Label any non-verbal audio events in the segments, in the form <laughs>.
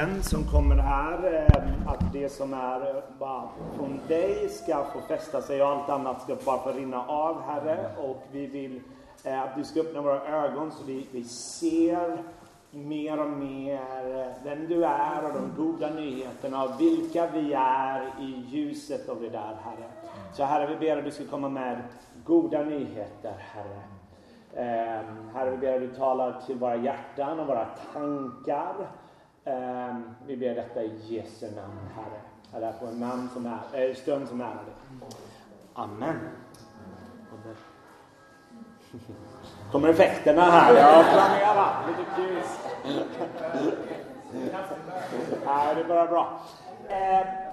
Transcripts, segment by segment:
anden som kommer här, eh, att det som är eh, bara från dig ska få fästa sig och allt annat ska bara få rinna av, Herre. Och vi vill eh, att du ska öppna våra ögon så vi, vi ser mer och mer vem du är och de goda nyheterna och vilka vi är i ljuset av det där, Herre. Så Herre, vi ber att du ska komma med goda nyheter, Herre. Eh, herre, vi ber att du talar till våra hjärtan och våra tankar. Um, vi ber detta i Jesu namn, Herre. Eller på en namn som är, äh, stund som är. Amen. Kommer effekterna här? Jag planerar. Lite kul. Nej, det är bara bra. Uh,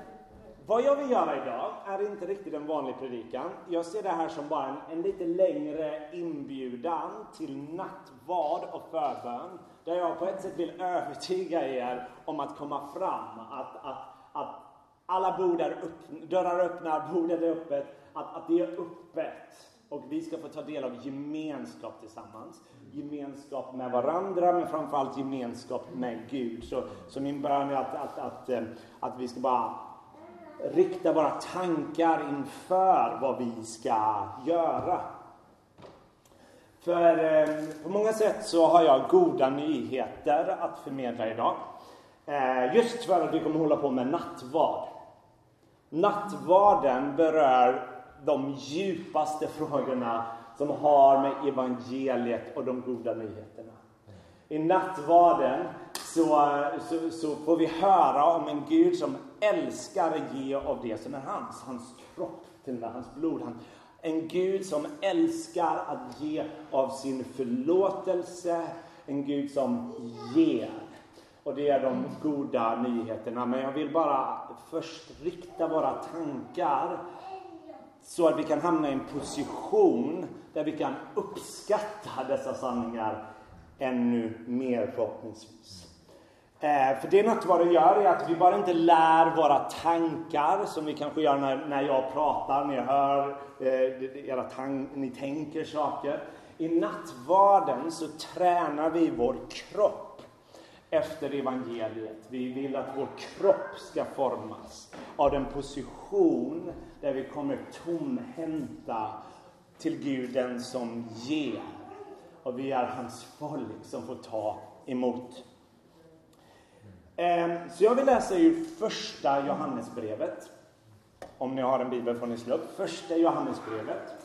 vad jag vill göra idag är inte riktigt en vanlig predikan. Jag ser det här som bara en, en lite längre inbjudan till nattvard och förbön. Där jag på ett sätt vill övertyga er om att komma fram. Att, att, att alla bord är upp, dörrar öppna, bordet är öppet. Att, att det är öppet. Och vi ska få ta del av gemenskap tillsammans. Gemenskap med varandra, men framförallt gemenskap med Gud. Så, så min bön är att, att, att, eh, att vi ska bara rikta våra tankar inför vad vi ska göra. För eh, på många sätt så har jag goda nyheter att förmedla idag. Eh, just för att vi kommer hålla på med nattvard. Nattvarden berör de djupaste frågorna som har med evangeliet och de goda nyheterna. I nattvarden så, så, så, får vi höra om en Gud som älskar att ge av det som är hans. Hans kropp, till och med hans blod. Han, en Gud som älskar att ge av sin förlåtelse. En Gud som ger. Och det är de goda nyheterna. Men jag vill bara först rikta våra tankar så att vi kan hamna i en position där vi kan uppskatta dessa sanningar ännu mer förhoppningsvis. Eh, för det nattvarden gör är att vi bara inte lär våra tankar som vi kanske gör när, när jag pratar, när jag hör eh, era tank, ni tänker saker. I nattvarden så tränar vi vår kropp efter evangeliet. Vi vill att vår kropp ska formas av den position där vi kommer tomhänta till Guden som ger. Och vi är hans folk som får ta emot. Ehm, så jag vill läsa ur första Johannesbrevet. Om ni har en bibel får ni slå upp. Första Johannesbrevet.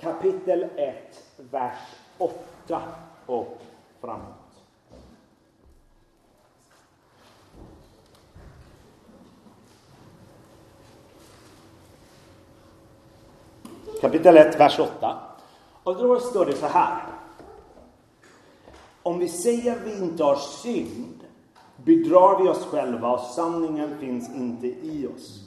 Kapitel 1, vers 8 och framåt. Kapitel 1, vers 8. Och då står det så här. Om vi säger att vi inte har synd bedrar vi oss själva och sanningen finns inte i oss.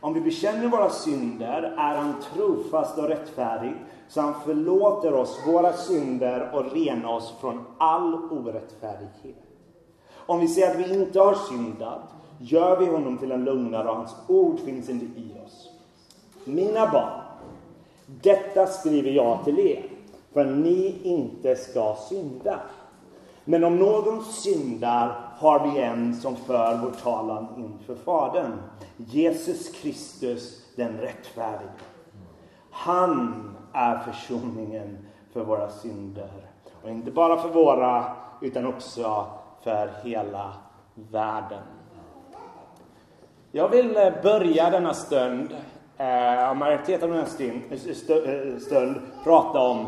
Om vi bekänner våra synder är han trofast och rättfärdig så han förlåter oss våra synder och renar oss från all orättfärdighet. Om vi säger att vi inte har syndat gör vi honom till en lögnare och hans ord finns inte i oss. Mina barn, detta skriver jag till er för att ni inte ska synda. Men om någon syndar har vi en som för vår talan inför Fadern. Jesus Kristus den rättfärdige. Han är försoningen för våra synder. Och inte bara för våra, utan också för hela världen. Jag vill eh, börja denna stund, eh, majoriteten av denna stund, eh, eh, stund, prata om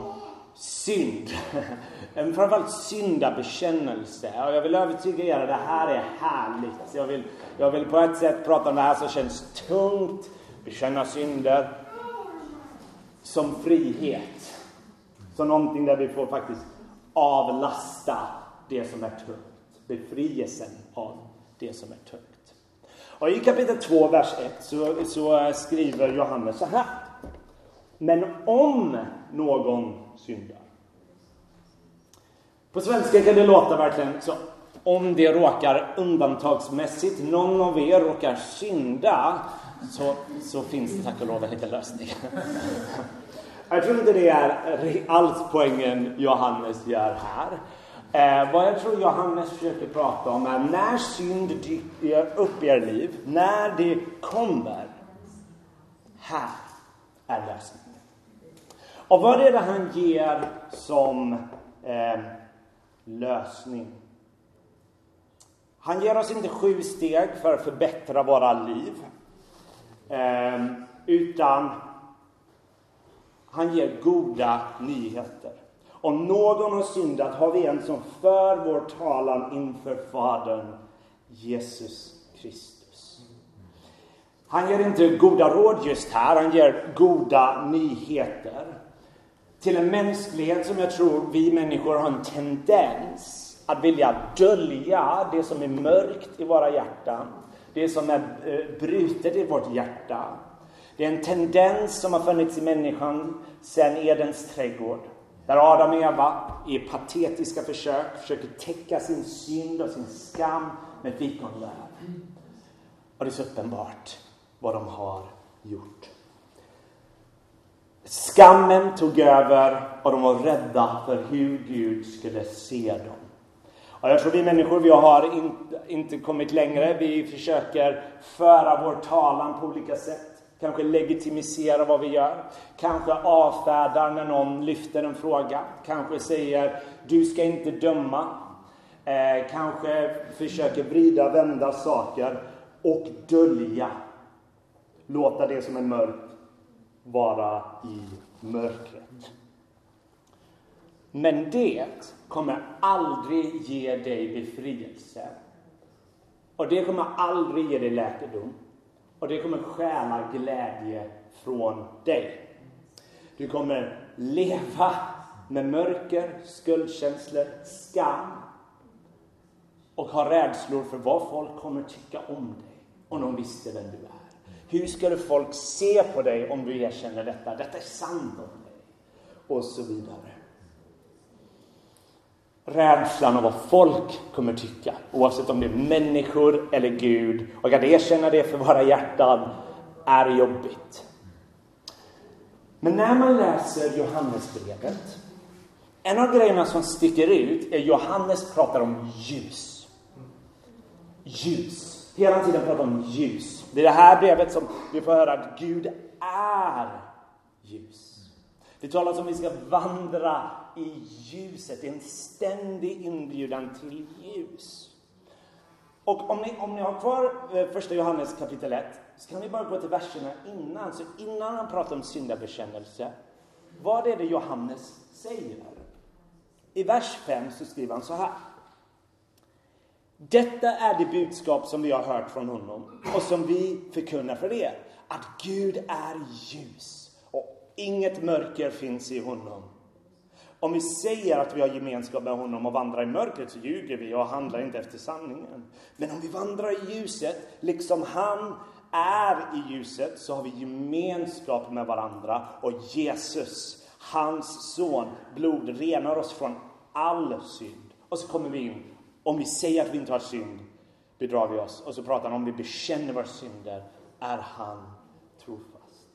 synd. <laughs> Framförallt syndabekännelse. Och jag vill övertyga er det här är härligt. Jag vill, jag vill på ett sätt prata om det här som känns tungt, bekänna synder, som frihet. Som någonting där vi får faktiskt avlasta det som är tungt. Befrielsen av det som är tungt. Och I kapitel 2, vers 1 så, så skriver Johannes så här. Men om någon syndar. På svenska kan det låta verkligen så. Om det råkar undantagsmässigt, någon av er råkar synda, så, så finns det tack och lov en liten lösning. Jag tror inte det är alls poängen Johannes gör här. Eh, vad jag tror Johannes försöker prata om är när synd dyker upp i er liv, när det kommer, här är lösningen. Och vad är det han ger som eh, lösning? Han ger oss inte sju steg för att förbättra våra liv. Eh, utan han ger goda nyheter. Om någon har syndat har vi en som för vår talan inför Fadern, Jesus Kristus. Han ger inte goda råd just här, han ger goda nyheter. Till en mänsklighet som jag tror vi människor har en tendens att vilja dölja det som är mörkt i våra hjärtan. Det som är eh, brutet i vårt hjärta. Det är en tendens som har funnits i människan sedan Edens trädgård. Där Adam och Eva i patetiska försök försöker täcka sin synd och sin skam med fikonlöv. Och det är så uppenbart vad de har gjort. Skammen tog över och de var rädda för hur Gud skulle se dem. Och jag tror vi människor, vi har inte, inte kommit längre. Vi försöker föra vår talan på olika sätt. Kanske legitimisera vad vi gör. Kanske avfärdar när någon lyfter en fråga. Kanske säger du ska inte döma. Eh, kanske försöker vrida, vända saker och dölja. Låta det som är mörkt vara i mörkret. Men det kommer aldrig ge dig befrielse. Och det kommer aldrig ge dig läkedom. Och det kommer stjäla glädje från dig. Du kommer leva med mörker, skuldkänslor, skam och ha rädslor för vad folk kommer tycka om dig om de visste vem du är. Hur skulle folk se på dig om du erkänner detta? Detta är sant om dig. Och så vidare. Rädslan av vad folk kommer tycka, oavsett om det är människor eller Gud. Och att erkänna det för våra hjärtan är jobbigt. Men när man läser Johannesbrevet, en av grejerna som sticker ut är Johannes pratar om ljus. Ljus. Hela tiden pratar om ljus. Det är det här brevet som vi får höra att Gud är ljus. Det talas om att vi ska vandra i ljuset. Det är en ständig inbjudan till ljus. Och om ni, om ni har kvar eh, första Johannes kapitel 1 så kan vi bara gå till verserna innan. Så innan han pratar om syndabekännelse, vad är det Johannes säger? I vers 5 så skriver han så här. Detta är det budskap som vi har hört från honom och som vi förkunnar för er. Att Gud är ljus och inget mörker finns i honom. Om vi säger att vi har gemenskap med honom och vandrar i mörkret så ljuger vi och handlar inte efter sanningen. Men om vi vandrar i ljuset, liksom han är i ljuset, så har vi gemenskap med varandra och Jesus, hans son, blod renar oss från all synd. Och så kommer vi in om vi säger att vi inte har synd bedrar vi oss. Och så pratar han om vi bekänner våra synder är han trofast.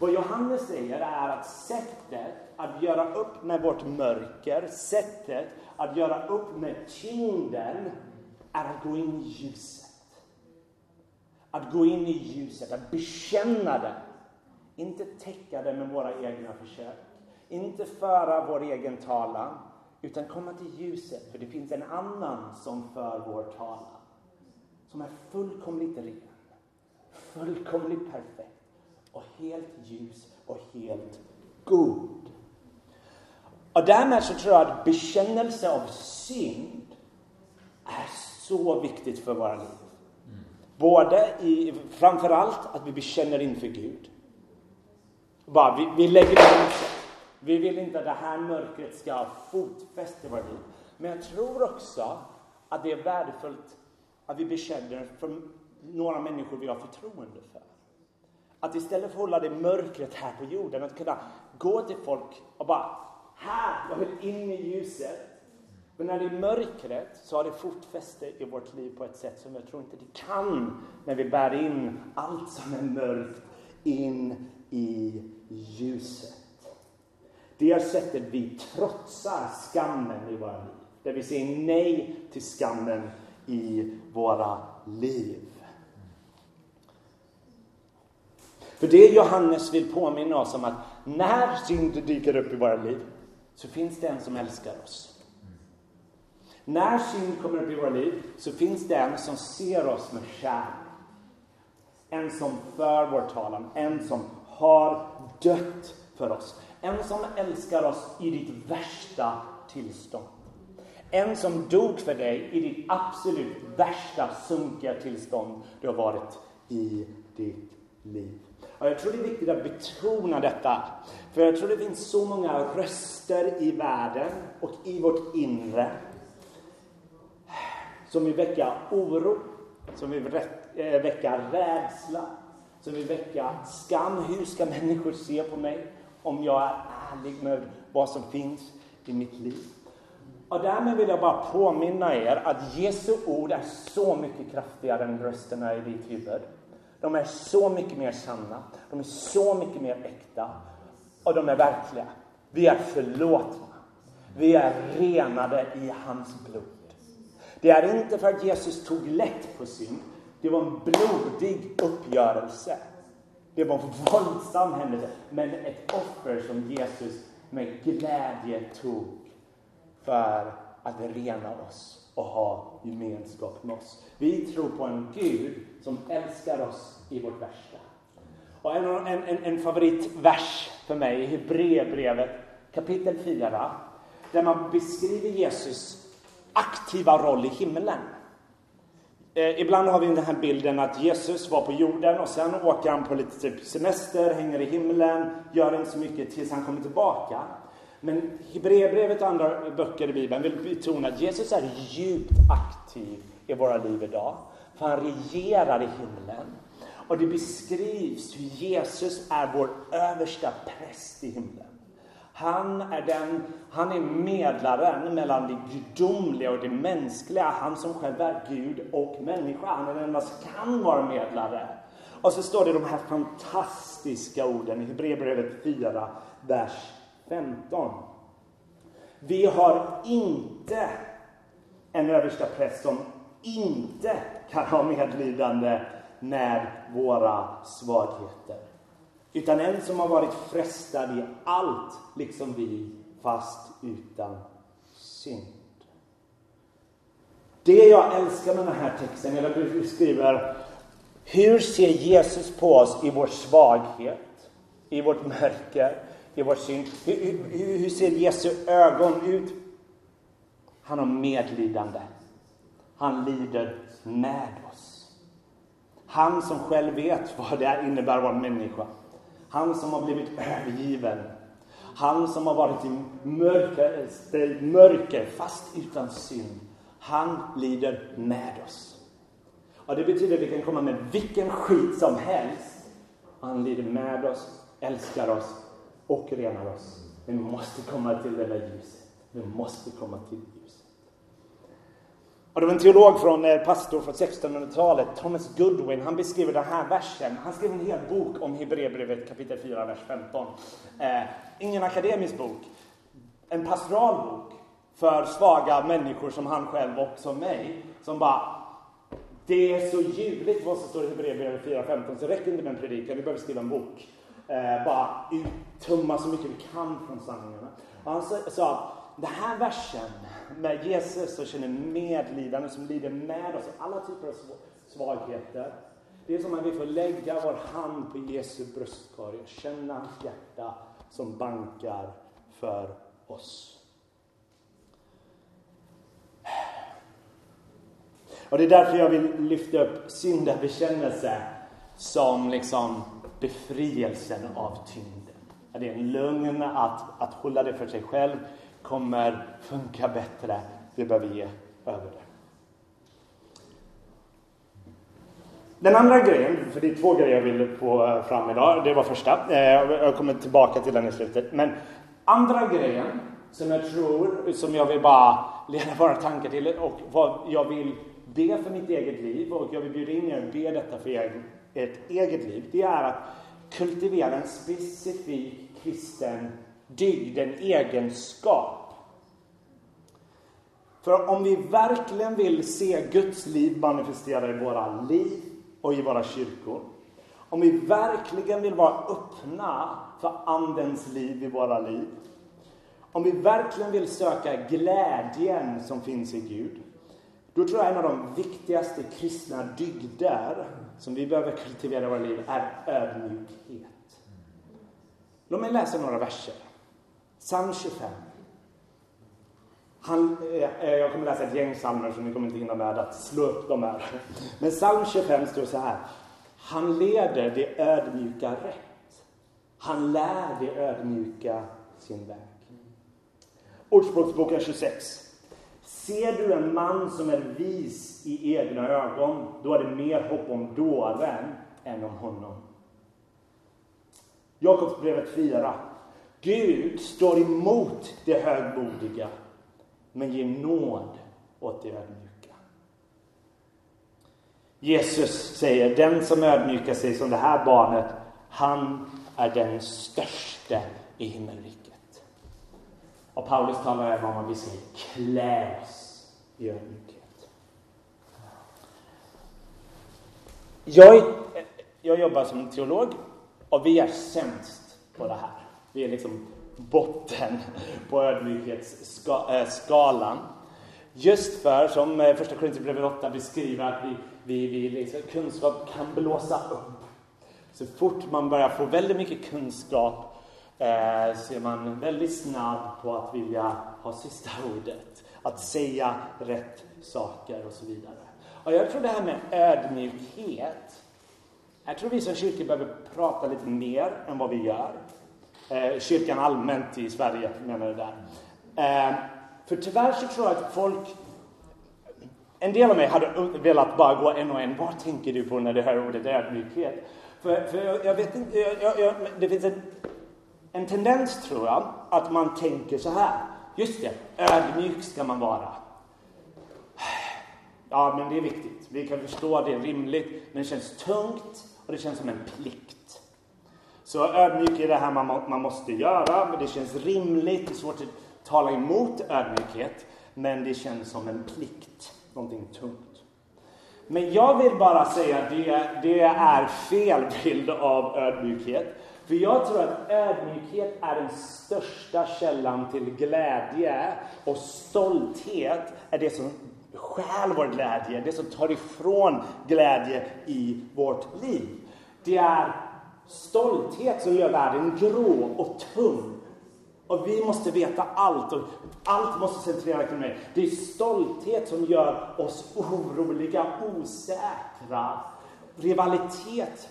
Vad Johannes säger är att sättet att göra upp med vårt mörker, sättet att göra upp med tyngden är att gå in i ljuset. Att gå in i ljuset, att bekänna det. Inte täcka det med våra egna försök. Inte föra vår egen talan utan komma till ljuset, för det finns en annan som för vår talan. Som är fullkomligt ren, fullkomligt perfekt och helt ljus och helt god. Och därmed så tror jag att bekännelse av synd är så viktigt för våra liv. Både i, framförallt att vi bekänner inför Gud. Bara, vi, vi lägger det vi vill inte att det här mörkret ska ha fotfäste i våra liv. Men jag tror också att det är värdefullt att vi bekänner för några människor vi har förtroende för. Att istället för att hålla det mörkret här på jorden, att kunna gå till folk och bara här, jag vill in i ljuset. Men när det är mörkret så har det fotfäste i vårt liv på ett sätt som jag tror inte det kan när vi bär in allt som är mörkt in i ljuset. Det är sättet vi trotsar skammen i våra liv. Där vi säger nej till skammen i våra liv. För det Johannes vill påminna oss om att när synd dyker upp i våra liv så finns det en som älskar oss. När synd kommer upp i våra liv så finns det en som ser oss med kärlek. En som för vår talan, en som har dött för oss. En som älskar oss i ditt värsta tillstånd. En som dog för dig i ditt absolut värsta sunkiga tillstånd du har varit i ditt liv. Och jag tror det är viktigt att betona detta. För jag tror det finns så många röster i världen och i vårt inre som vill väcka oro, som vill eh, väcka rädsla, som vill väcka skam. Hur ska människor se på mig om jag är ärlig med vad som finns i mitt liv? Och därmed vill jag bara påminna er att Jesu ord är så mycket kraftigare än rösterna i ditt huvud. De är så mycket mer sanna, de är så mycket mer äkta och de är verkliga. Vi är förlåtna. Vi är renade i hans blod. Det är inte för att Jesus tog lätt på synd. Det var en blodig uppgörelse. Det var en våldsam händelse, men ett offer som Jesus med glädje tog för att rena oss och ha gemenskap med oss. Vi tror på en Gud som älskar oss i vårt värsta. Och en, en, en favoritvers för mig är Hebreerbrevet kapitel 4 där man beskriver Jesus aktiva roll i himlen. Eh, ibland har vi den här bilden att Jesus var på jorden och sen åker han på lite typ semester, hänger i himlen, gör inte så mycket tills han kommer tillbaka. Men Hebreerbrevet och andra böcker i Bibeln vill betona att Jesus är djupt aktiv i våra liv idag. För han regerar i himlen. Och det beskrivs hur Jesus är vår översta präst i himlen. Han är, den, han är medlaren mellan det gudomliga och det mänskliga. Han som själv är Gud och människa. Han är den enda som kan vara medlare. Och så står det de här fantastiska orden i Hebreerbrevet 4, vers 15. Vi har inte en översta präst som inte kan ha medlidande med våra svagheter. Utan en som har varit frestad i allt, liksom vi, fast utan synd. Det jag älskar med den här texten, eller beskriver hur ser Jesus på oss i vår svaghet, i vårt mörker, i vår synd. Hur, hur, hur ser Jesu ögon ut? Han har medlidande. Han lider med oss. Han som själv vet vad det innebär att vara människa. Han som har blivit övergiven. Han som har varit i mörker, mörker fast utan synd. Han lider med oss. Och det betyder att vi kan komma med vilken skit som helst. Han lider med oss, älskar oss och renar oss. Men vi måste komma till det där ljuset. Vi måste komma till. Och det var en teolog från, eh, pastor från 1600-talet, Thomas Goodwin, han beskriver den här versen. Han skrev en hel bok om Hebreerbrevet kapitel 4, vers 15. Eh, ingen akademisk bok, en pastoral bok, för svaga människor som han själv och som mig. Som bara, det är så ljuvligt vad som står i Hebreerbrevet 4.15 så det räcker inte med en predikan, vi behöver skriva en bok. Eh, bara uttumma så mycket vi kan från sanningarna. Och han sa att den här versen med Jesus som känner medlidande, som lider med oss i alla typer av svagheter. Det är som att vi får lägga vår hand på Jesu bröstkorg och känna hans hjärta som bankar för oss. Och det är därför jag vill lyfta upp syndabekännelse som liksom befrielsen av tyngden. Det är en lögn att, att hålla det för sig själv kommer funka bättre. Vi behöver ge över det. Den andra grejen, för det är två grejer jag vill få eh, fram idag. Det var första. Eh, jag kommer tillbaka till den i slutet. Men andra grejen som jag tror, som jag vill bara leda våra tankar till och vad jag vill be för mitt eget liv och jag vill bjuda in er att be detta för ert eget liv. Det är att kultivera en specifik kristen dygd, en egenskap. För om vi verkligen vill se Guds liv manifestera i våra liv och i våra kyrkor. Om vi verkligen vill vara öppna för Andens liv i våra liv. Om vi verkligen vill söka glädjen som finns i Gud. Då tror jag en av de viktigaste kristna dygder som vi behöver kultivera i våra liv är ödmjukhet. Låt mig läsa några verser. Psalm 25. Han, eh, eh, jag kommer läsa ett gäng psalmer så ni kommer inte hinna med att slå upp dem här. Men psalm 25 står så här. Han leder det ödmjuka rätt. Han lär det ödmjuka sin väg. Ordspråksboken 26. Ser du en man som är vis i egna ögon, då är det mer hopp om dåren än om honom. Jakobsbrevet 4. Gud står emot det högmodiga, men ger nåd åt det ödmjuka. Jesus säger, den som ödmjukar sig som det här barnet, han är den störste i himmelriket. Och Paulus talar även om att vi ska klä oss i ödmjukhet. Jag, jag jobbar som teolog och vi är sämst på det här. Vi är liksom botten på ödmjukhetsskalan. Just för, som eh, första Korinthierbrevet 8 beskriver, att vi, vi, vi liksom, kunskap kan blåsa upp. Så fort man börjar få väldigt mycket kunskap eh, så är man väldigt snabb på att vilja ha sista ordet. Att säga rätt saker och så vidare. Och jag tror det här med ödmjukhet jag tror vi som kyrka behöver prata lite mer än vad vi gör. Eh, kyrkan allmänt i Sverige menar det där. Eh, för tyvärr så tror jag att folk... En del av mig hade velat bara gå en och en. Vad tänker du på när du hör ordet ödmjukhet? För, för jag, jag, vet inte, jag, jag, det finns en, en tendens tror jag att man tänker så här. Just det, ödmjuk ska man vara. Ja, men det är viktigt. Vi kan förstå att det är rimligt, men det känns tungt och det känns som en plikt. Så ödmjuk är det här man, man måste göra, men det känns rimligt. Det är svårt att tala emot ödmjukhet, men det känns som en plikt. Någonting tungt. Men jag vill bara säga att det, det är fel bild av ödmjukhet. För jag tror att ödmjukhet är den största källan till glädje och stolthet är det som stjäl vår glädje, det som tar ifrån glädje i vårt liv. Det är stolthet som gör världen grå och tung. Och vi måste veta allt och allt måste centreras kring mig. Det är stolthet som gör oss oroliga, osäkra. Rivalitet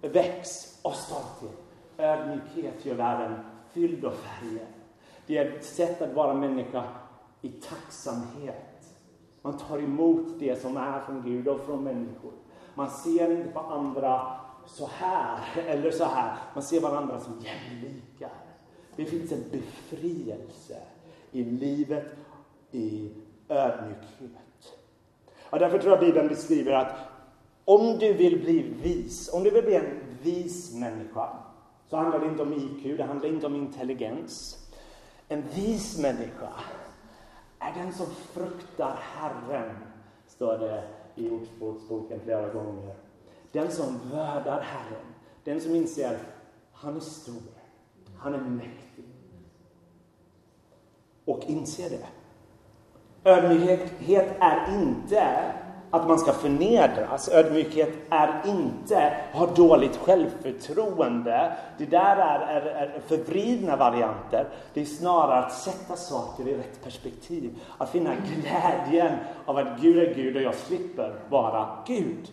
väcks av stolthet. Ödmjukhet gör världen fylld av färger. Det är ett sätt att vara människa i tacksamhet. Man tar emot det som är från Gud och från människor. Man ser inte på andra så här <laughs> eller så här. Man ser varandra som jämlikar. Det finns en befrielse i livet i ödmjukhet. Och därför tror jag Bibeln beskriver att om du vill bli vis, om du vill bli en vis människa, så handlar det inte om IQ, det handlar inte om intelligens. En vis människa är den som fruktar Herren, står det i Ordspråksboken flera gånger. Den som värdar Herren, den som inser han är stor, han är mäktig. Och inser det. Ödmjukhet är inte att man ska förnedras. Ödmjukhet är inte att ha dåligt självförtroende. Det där är, är, är förvridna varianter. Det är snarare att sätta saker i rätt perspektiv. Att finna glädjen av att Gud är Gud och jag slipper vara Gud.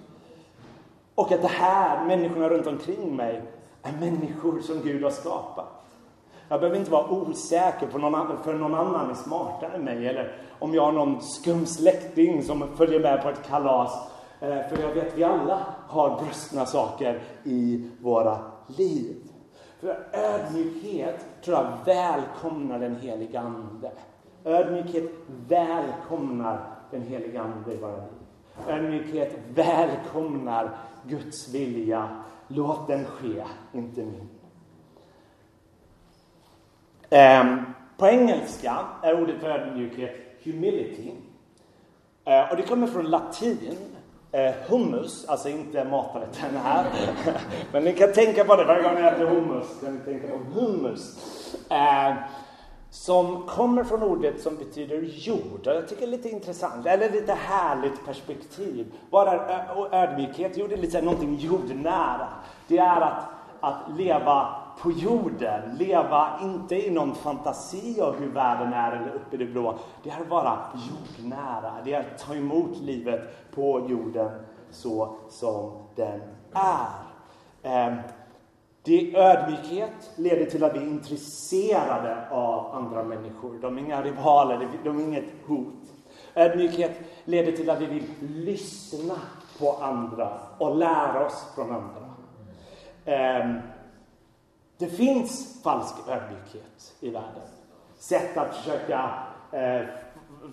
Och att det här, människorna runt omkring mig, är människor som Gud har skapat. Jag behöver inte vara osäker på någon annan, för någon annan är smartare än mig. Eller om jag har någon skum släkting som följer med på ett kalas. Eh, för jag vet att vi alla har brustna saker i våra liv. För ödmjukhet tror jag välkomnar den heliga Ande. Ödmjukhet välkomnar den heliga Ande i våra liv. Ödmjukhet välkomnar Guds vilja. Låt den ske, inte min. Um, på engelska är ordet för ödmjukhet humility. Uh, och det kommer från latin. Eh, uh, hummus, alltså inte maträtten här. <laughs> Men ni kan tänka på det varje gång ni äter hummus. Kan ni tänka på hummus. Uh, som kommer från ordet som betyder jord. Jag tycker det är lite intressant, eller lite härligt perspektiv. Vad är ödmjukhet? Jo, det är lite någonting jordnära. Det är att, att leva på jorden, leva inte i någon fantasi av hur världen är eller uppe i det blå. Det är att vara jordnära, det är att ta emot livet på jorden så som den är. Ehm, det ödmjukhet leder till att vi är intresserade av andra människor. De är inga rivaler, de är inget hot. Ödmjukhet leder till att vi vill lyssna på andra och lära oss från andra. Ehm, det finns falsk ödmjukhet i världen. Sätt att försöka eh,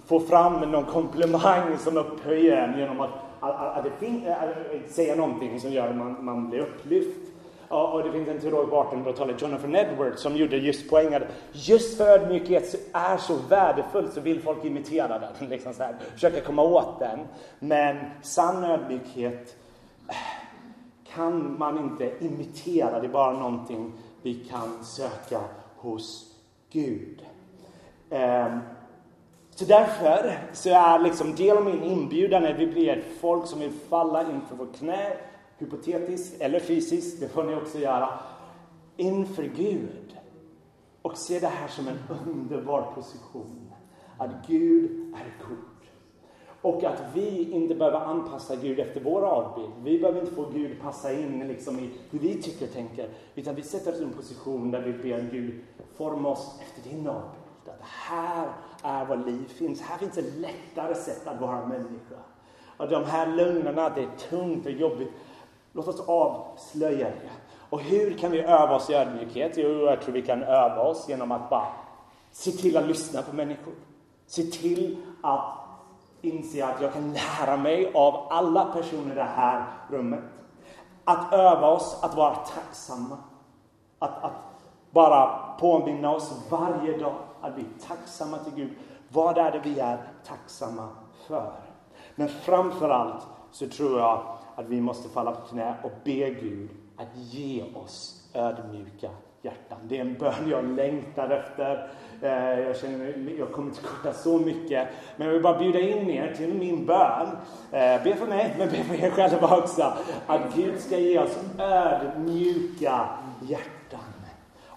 få fram någon komplimang som upphöjer en genom att, att, att, att, att säga någonting som gör att man, man blir upplyft. Och, och det finns en teolog på 1800-talet, Jonathan Edwards, som gjorde just poängen just för ödmjukhet är så värdefull så vill folk imitera den, <laughs> liksom så här, försöka komma åt den. Men sann ödmjukhet eh, kan man inte imitera, det är bara någonting vi kan söka hos Gud. Um, så därför så är liksom del av min inbjudan att vi blir ett folk som vill falla inför vårt knä, hypotetiskt eller fysiskt, det får ni också göra, inför Gud. Och se det här som en underbar position. Att Gud är god. Och att vi inte behöver anpassa Gud efter vår avbild. Vi behöver inte få Gud passa in liksom i hur vi tycker och tänker. Utan vi sätter oss i en position där vi ber Gud forma oss efter din avbild. Att här är var liv finns. Här finns ett lättare sätt att vara människa. Och de här lögnerna, det är tungt och jobbigt. Låt oss avslöja det. Och hur kan vi öva oss i ödmjukhet? Jo, jag tror vi kan öva oss genom att bara se till att lyssna på människor. Se till att inse att jag kan lära mig av alla personer i det här rummet. Att öva oss att vara tacksamma. Att, att bara påminna oss varje dag att vi är tacksamma till Gud. Vad är det vi är tacksamma för? Men framför allt så tror jag att vi måste falla på knä och be Gud att ge oss ödmjuka hjärtan. Det är en bön jag längtar efter. Eh, jag känner jag kommer inte korta så mycket. Men jag vill bara bjuda in er till min bön. Eh, be för mig, men be för er själva också. Att Gud ska ge oss ödmjuka hjärtan.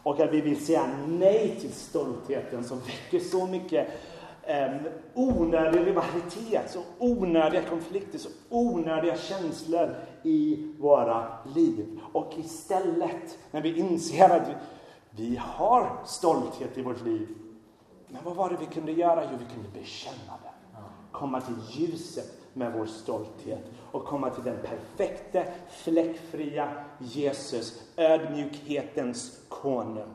Och att vi vill säga nej till stoltheten som väcker så mycket eh, onödig rivalitet, så onödiga konflikter, så onödiga känslor i våra liv. Och istället, när vi inser att vi, vi har stolthet i vårt liv, men vad var det vi kunde göra? Jo, vi kunde bekänna den. Komma till ljuset med vår stolthet och komma till den perfekte, fläckfria Jesus, ödmjukhetens konung.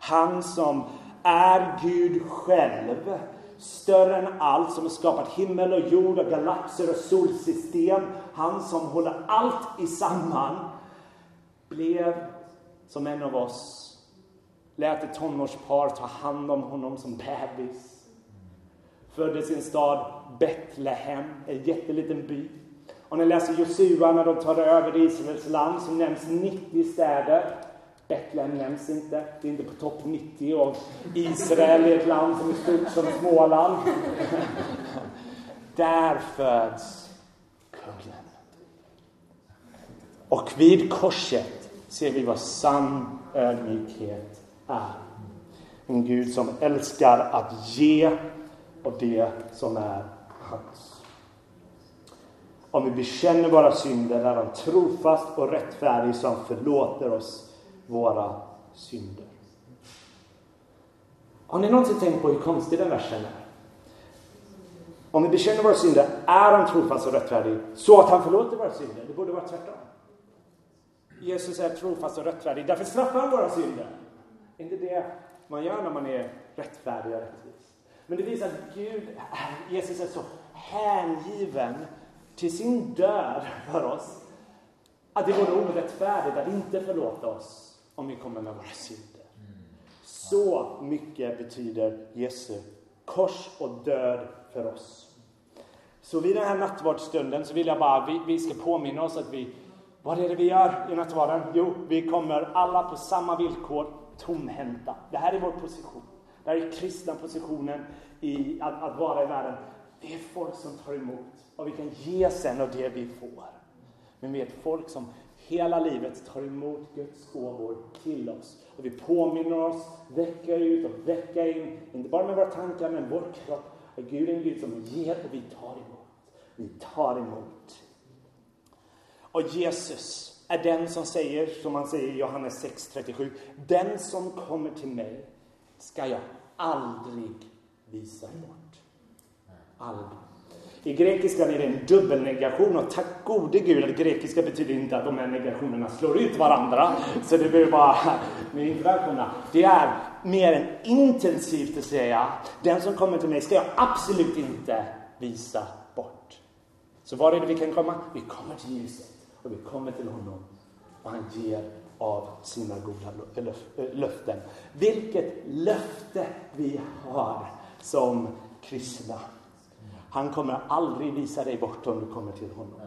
Han som är Gud själv, större än allt som har skapat himmel och jord och galaxer och solsystem. Han som håller allt i samman blev som en av oss. Lät ett tonårspar ta hand om honom som bebis. Föddes i en stad, Betlehem, en jätteliten by. Och när ni läser Josua när de tar över Israels land så nämns 90 städer. Betlehem nämns inte. Det är inte på topp 90 och Israel är ett land som är stort som Småland. Där föds kungen. Och vid korset ser vi vad sann ödmjukhet är. En Gud som älskar att ge och det som är hans. Om vi bekänner våra synder är han trofast och rättfärdig som förlåter oss våra synder. Har ni någonsin tänkt på hur konstig den versen är? Om vi bekänner våra synder är han trofast och rättfärdig så att han förlåter våra synder. Det borde vara tvärtom. Jesus är trofast och rättfärdig, därför straffar han våra synder. Är inte det man gör när man är rättfärdig och rättvis? Men det visar att Gud, Jesus är så hängiven till sin död för oss att det vore orättfärdigt att inte förlåta oss om vi kommer med våra synder. Så mycket betyder Jesu kors och död för oss. Så vid den här nattvardsstunden så vill jag bara, vi, vi ska påminna oss att vi, vad är det vi gör i nattvarden? Jo, vi kommer alla på samma villkor tomhänta. Det här är vår position. Det här är kristna positionen i att, att vara i världen. Vi är folk som tar emot och vi kan ge sen av det vi får. Men vi är ett folk som hela livet tar emot Guds gåvor till oss. Och vi påminner oss vecka ut och vecka in, inte bara med våra tankar men vår kropp. Och Gud är en Gud som ger och vi tar emot. Vi tar emot. Och Jesus är den som säger, som han säger i Johannes 6.37, den som kommer till mig ska jag aldrig visa bort. Aldrig. I grekiskan är det en dubbelnegation och tack gode gud att grekiska betyder inte att de här negationerna slår ut varandra. Så det behöver bara, <laughs> ni är inte välkomna. Det är mer än intensivt att säga, den som kommer till mig ska jag absolut inte visa bort. Så var är det vi kan komma? Vi kommer till ljuset och vi kommer till honom och han ger av sina goda eh, löften. Vilket löfte vi har som kristna. Han kommer aldrig visa dig bort om du kommer till honom.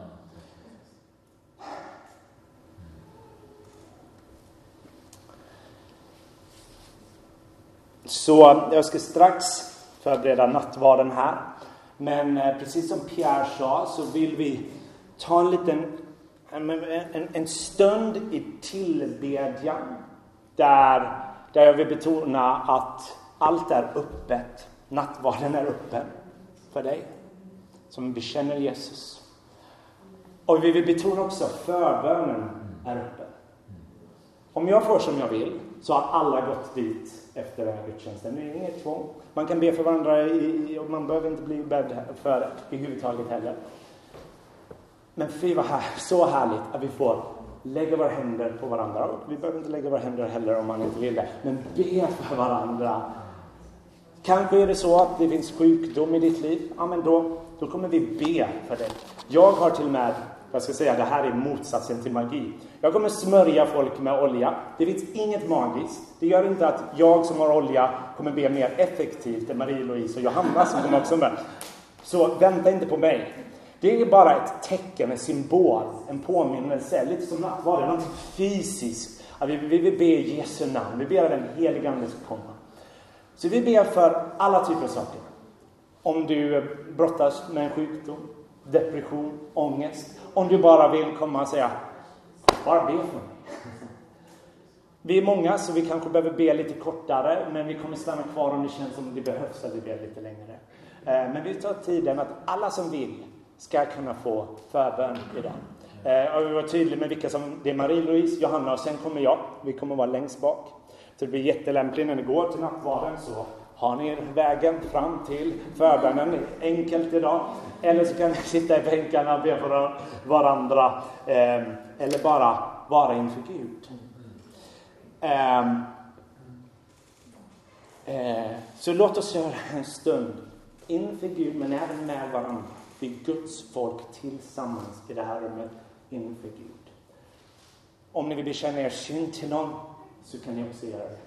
Så jag ska strax förbereda nattvarden här. Men eh, precis som Pierre sa så vill vi ta en liten en, en, en stund i tillbedjan där, där jag vill betona att allt är öppet. Nattvarden är öppen för dig som bekänner Jesus. Och vi vill betona också att förbönen är öppen. Om jag får som jag vill så har alla gått dit efter den här gudstjänsten. Det är inget tvång. Man kan be för varandra i, och man behöver inte bli bedd för det i heller. Men fy vad här, så härligt att vi får lägga våra händer på varandra. Och vi behöver inte lägga våra händer heller om man inte vill det. Men be för varandra. Kanske är det så att det finns sjukdom i ditt liv. Ja, men då, då kommer vi be för dig. Jag har till och med, jag ska säga det här är motsatsen till magi. Jag kommer smörja folk med olja. Det finns inget magiskt. Det gör inte att jag som har olja kommer be mer effektivt än Marie-Louise och Johanna som kommer också med. Så vänta inte på mig. Det är bara ett tecken, en symbol, en påminnelse, lite som nattvarden, något fysiskt. Att vi, vi vill be i Jesu namn, vi ber att den helige Ande ska komma. Så vi ber för alla typer av saker. Om du brottas med en sjukdom, depression, ångest. Om du bara vill komma och säga, bara be för mig. <laughs> Vi är många så vi kanske behöver be lite kortare, men vi kommer stanna kvar om det känns som det behövs att vi ber lite längre. Eh, men vi tar tiden att alla som vill ska kunna få förbön idag. Eh, och vi var tydliga med vilka som, det är Marie-Louise, Johanna och sen kommer jag. Vi kommer vara längst bak. Så det blir jättelämpligt när ni går till nattvarden så har ni vägen fram till förbönen. Enkelt idag. Eller så kan ni sitta i bänkarna och be för varandra. Eh, eller bara vara inför Gud. Eh, eh, så låt oss göra en stund inför Gud men även med varandra. Vi är Guds folk tillsammans i det här rummet inför Gud. Om ni vill bekänna er synd till någon så kan ni också göra det.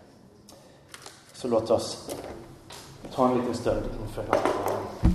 Så låt oss ta en liten stund inför Herren.